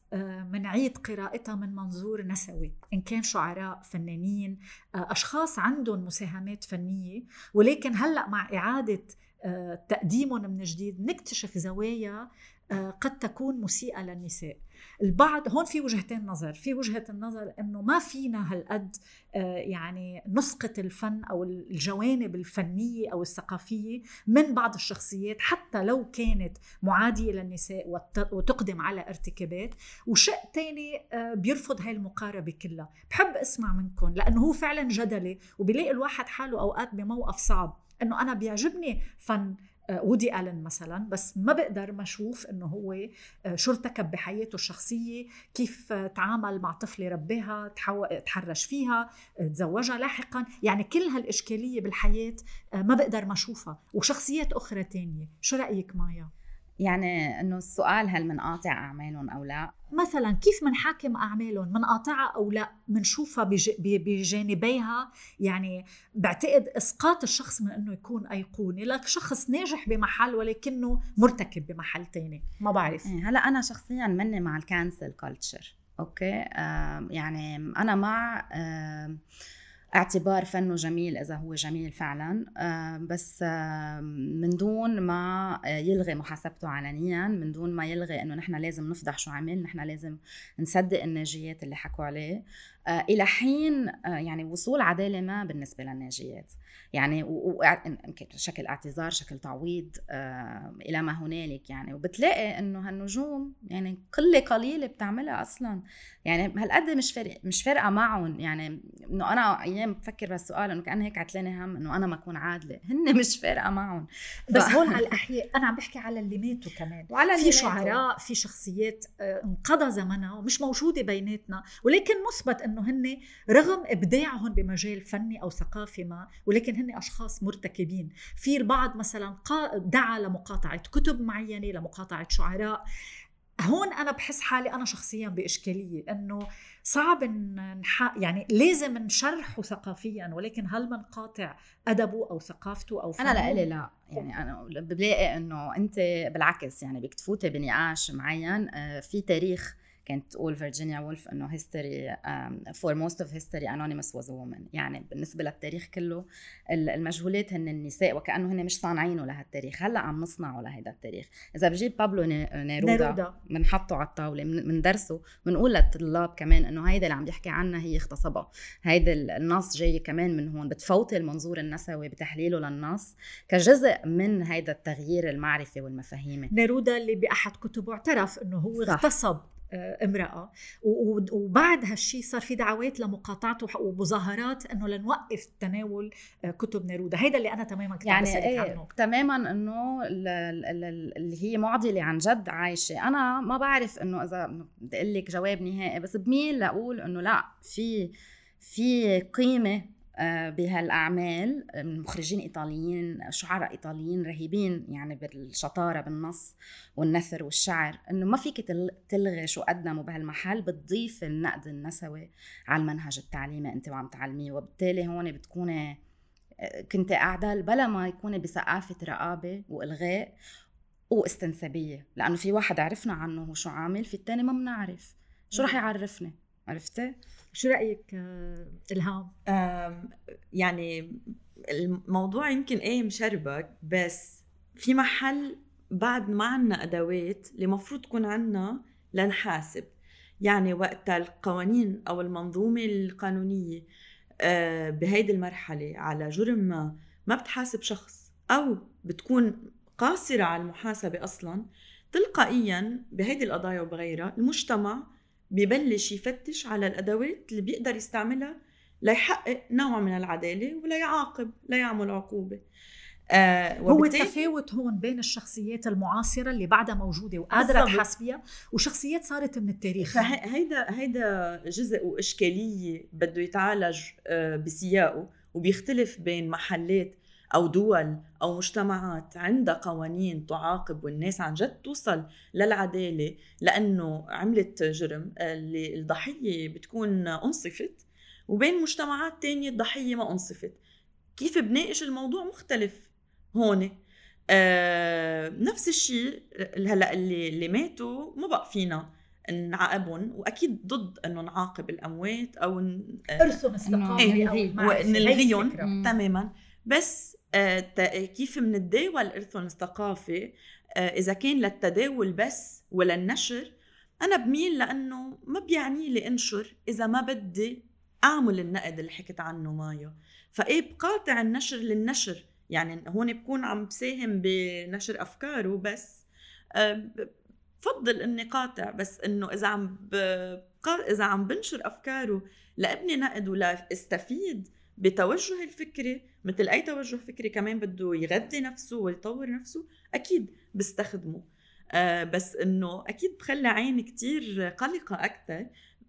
منعيد آه، قراءتها من منظور نسوي إن كان شعراء فنانين آه، أشخاص عندهم مساهمات فنية ولكن هلأ مع إعادة آه، تقديمهم من جديد نكتشف زوايا قد تكون مسيئة للنساء. البعض هون في وجهتين نظر في وجهة النظر إنه ما فينا هالقد آه، يعني نسقط الفن أو الجوانب الفنية أو الثقافية من بعض الشخصيات حتى لو كانت معادية للنساء وتقدم على ارتكابات. وشيء ثاني آه، بيرفض هاي المقاربة كلها. بحب أسمع منكم لأنه هو فعلا جدلي وبيلاقي الواحد حاله أوقات بموقف صعب. إنه أنا بيعجبني فن وودي ألن مثلا بس ما بقدر ما أشوف إنه هو آه، شو ارتكب بحياته الشخصية كيف تعامل مع طفلة رباها تحرش فيها تزوجها لاحقا. يعني كل هالإشكالية بالحياة آه، ما بقدر ما أشوفها. وشخصيات أخرى تانية. شو رأيك مايا؟ يعني إنه السؤال هل منقاطع أعمالهم أو لا؟ مثلا كيف منحاكم أعمالهم؟ منقاطعها أو لا؟ منشوفها بجانبيها؟ يعني بعتقد إسقاط الشخص من إنه يكون أيقوني. لك شخص ناجح بمحل ولكنه مرتكب بمحل تاني. ما بعرف. إيه، هلأ أنا شخصيا مني مع ال cancel culture okay؟ آه يعني أنا مع آه اعتبار فنه جميل إذا هو جميل فعلا. بس من دون ما يلغي محاسبته علنيا من دون ما يلغي إنه نحن لازم نفضح شو عمل نحن لازم نصدق الناجيات اللي حكوا عليه. آه، إلى حين آه، يعني وصول عدالة ما بالنسبة للناجيات. يعني شكل اعتذار شكل تعويض آه، إلى ما هنالك يعني. وبتلاقي إنه هالنجوم يعني قلة قليلة بتعملها أصلا. يعني هالقد مش فارق مش فارقة معهم يعني. إنه أنا أيام بفكر بهالسؤال إنه كان هيك عتلاني هم إنه أنا ما أكون عادلة. هن مش فارقة معهم. بس. هون على الاحياء أنا عم بحكي على اللي ماتوا كمان. وعلى في شعراء في شخصيات انقضى زمنها ومش موجودة بيناتنا. ولكن مثبت إنه هن رغم إبداعهم بمجال فني أو ثقافي ما ولكن هن أشخاص مرتكبين. في البعض مثلا دعا لمقاطعة كتب معينة لمقاطعة شعراء. هون أنا بحس حالي أنا شخصيا بإشكالية إنه صعب نح... يعني لازم نشرحه ثقافيا ولكن هل بنقاطع أدبه أو ثقافته أو فنه؟ أنا لا لا. يعني أنا بلاقي إنه أنت بالعكس يعني بدك تفوتي بنقاش معين آه، في تاريخ كانت تقول فيرجينيا وولف إنه history for most of history anonymous was woman يعني بالنسبة للتاريخ كله المجهولات هن النساء وكأنه هن مش صانعينه لهالتاريخ. هلأ عم نصنعه لهيدا التاريخ. إذا بجيب بابلو نيرودا بنحطه على الطاولة بندرسه بنقول للطلاب كمان إنه هيدا اللي عم بيحكي عنها هي اغتصبها هيدا النص جاي كمان من هون بتفوتي المنظور النسوي بتحليله للنص كجزء من هيدا التغيير المعرفي والمفاهيمي. نيرودا اللي بأحد كتبه اعترف إنه هو صح. اغتصب. امرأة. وبعد هالشي صار في دعوات لمقاطعته ومظاهرات إنه لنوقف تناول آه، كتب نيرودا. هيدا اللي أنا تماما كنت يعني إيه عنه. تماما إنه اللي هي معضلة عن جد عايشة. أنا ما بعرف إنه إذا بدي أقول لك جواب نهائي بس بميل لأقول إنه لا في في قيمة آه، بهالأعمال مخرجين إيطاليين شعراء إيطاليين رهيبين يعني بالشطارة بالنص والنثر والشعر إنه ما فيك تلغي شو قدموا بهالمحل بتضيف النقد النسوي على المنهج التعليمي انت وعم تعلميه. وبالتالي هون بتكوني آه، كنت قاعدة بلا ما يكون بثقافه رقابة وإلغاء واستنسابية. لأنه في واحد عرفنا عنه هو شو عامل في الثاني ما بنعرف. شو رح يعرفني؟ عرفتي؟ شو رأيك آه، إلهام؟ يعني الموضوع يمكن إيه مشربك بس في محل بعد ما عنا أدوات اللي المفروض تكون عنا لنحاسب. يعني وقت القوانين أو المنظومة القانونية آه، بهيدي المرحلة على جرم ما ما بتحاسب شخص أو بتكون قاصرة على المحاسبة أصلا تلقائيا بهيدي القضايا وبغيرها المجتمع ببلش يفتش على الأدوات اللي بيقدر يستعملها ليحقق نوع من العدالة ولا يعاقب لا يعمل عقوبة. آه هو التفاوت هون بين الشخصيات المعاصرة اللي بعدها موجودة وقادرة تحس فيها وشخصيات صارت من التاريخ. فهيدا هيدا جزء وإشكالية بده يتعالج آه بسياقه وبيختلف بين محلات. أو دول أو مجتمعات عندها قوانين تعاقب والناس عن جد توصل للعدالة لأنه عملت جرم اللي الضحية بتكون أنصفت وبين مجتمعات تانية الضحية ما أنصفت. كيف بناقش الموضوع مختلف هون؟ آه نفس الشيء هلا اللي اللي ماتوا ما بقى فينا نعاقبهم وأكيد ضد إنه نعاقب الأموات أو ارثهم الثقافي إيه أو نلغيهم تماما. بس آه كيف بنتداول ارثهم الثقافي آه إذا كان للتداول بس ولا النشر أنا بميل لأنه ما بيعني لي إنشر إذا ما بدي أعمل النقد اللي حكيت عنه مايا. فإيه بقاطع النشر للنشر؟ يعني هون بكون عم بساهم بنشر أفكاره بس. بفضل إني قاطع بس إنه إذا عم. إذا عم بنشر أفكاره لابني نقد ولا استفيد بتوجه الفكري مثل أي توجه فكري كمان بده يغذي نفسه ويطور نفسه أكيد بستخدمه. آه بس إنه أكيد بخلي عيني كتير قلقة أكثر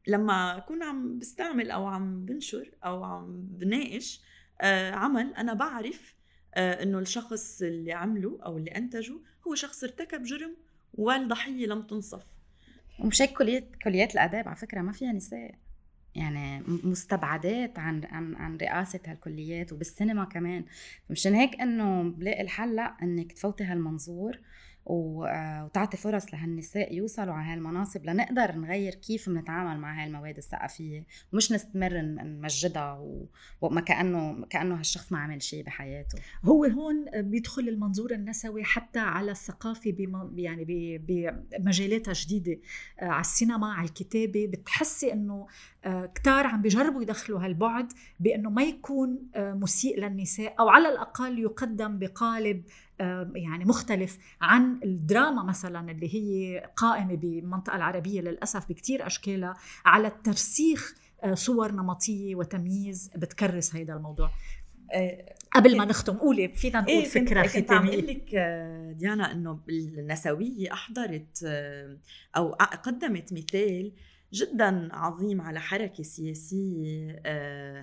لما أكون عم بستعمل أو عم بنشر أو عم بناقش آه عمل أنا بعرف آه إنه الشخص اللي عمله أو اللي أنتجه هو شخص ارتكب جرم والضحية لم تنصف. ومش هيك كليات كليات الآداب على فكرة ما فيها نساء. يعني مستبعدات عن عن عن رئاسة هالكليات وبالسينما كمان. مشان هيك إنه بلاقي الحل لأ إنك تفوتي هالمنظور. وتعطي فرص لهالنساء يوصلوا على هالمناصب لنقدر نغير كيف بنتعامل مع هالمواد الثقافيه ومش نستمر نمجدها وما كأنه كأنه هالشخص ما عمل شيء بحياته. هو هون بيدخل المنظور النسوي حتى على الثقافة يعني بمجالاتها جديدة آه، على السينما على الكتابة. بتحسي إنه آه، كتار عم بيجربوا يدخلوا هالبعد بإنه ما يكون مسيء للنساء أو على الأقل يقدم بقالب يعني مختلف عن الدراما مثلا اللي هي قائمة بالمنطقة العربية للأسف بكثير أشكالها. على الترسيخ آه، صور نمطية وتمييز بتكرس هذا الموضوع. آه، قبل ما نختم قولي فينا نقول إيه فكرة ختاميه كنت عم لك آه، ديانا إنه النسوية أحضرت أو قدمت مثال جدا عظيم على حركة سياسية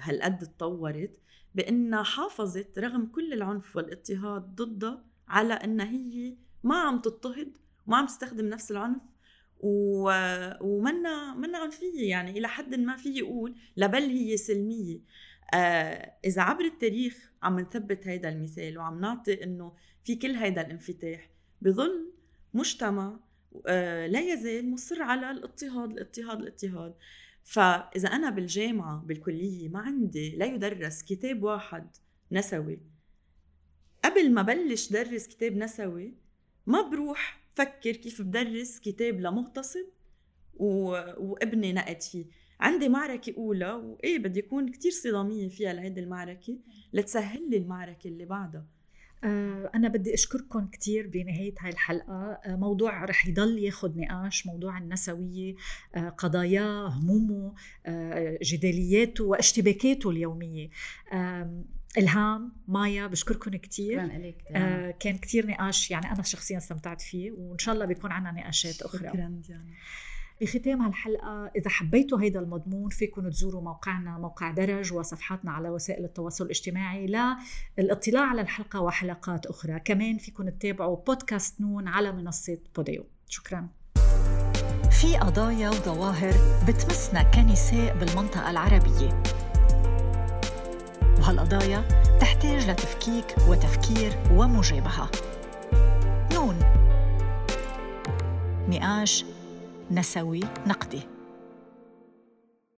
هالقد تطورت بأنها حافظت رغم كل العنف والإضطهاد ضدها على انها هي ما عم تضطهد وما عم تستخدم نفس العنف و... ومنا منا عنفيه يعني إلى حد ما في يقول لبل هي سلمية. آه إذا عبر التاريخ عم نثبت هيدا المثال وعم نعطي إنه في كل هيدا الانفتاح بظل مجتمع آه لا يزال مصر على الاضطهاد الاضطهاد الاضطهاد. فإذا أنا بالجامعة بالكلية ما عندي لا يدرس كتاب واحد نسوي قبل ما بلش درس كتاب نسوي ما بروح فكر كيف بدرس كتاب لمغتصب و... وابني نقد فيه. عندي معركة أولى وإيه بدي أكون كتير صدامية فيها لهيدي المعركة لتسهل لي المعركة اللي بعدها. آه، أنا بدي أشكركم كثير بنهاية هاي الحلقة. آه، موضوع رح يضل ياخد نقاش موضوع النسوية آه، قضاياه همومه جدالياته واشتباكاته اليومية. إلهام مايا بشكركم كثير آه كان كثير نقاش يعني أنا شخصيا استمتعت فيه وإن شاء الله بيكون عنا نقاشات أخرى. شكرا ديانا. بختام هالحلقة إذا حبيتوا هيدا المضمون فيكم تزوروا موقعنا موقع درج وصفحاتنا على وسائل التواصل الاجتماعي للاطلاع على الحلقة وحلقات أخرى. كمان فيكم تتابعوا بودكاست نون على منصة بوديو. شكرا. في قضايا وظواهر بتمسنا كنساء بالمنطقة العربية. وهالقضايا تحتاج لتفكيك وتفكير ومجابهة. نون. نقاش نسوي نقدي.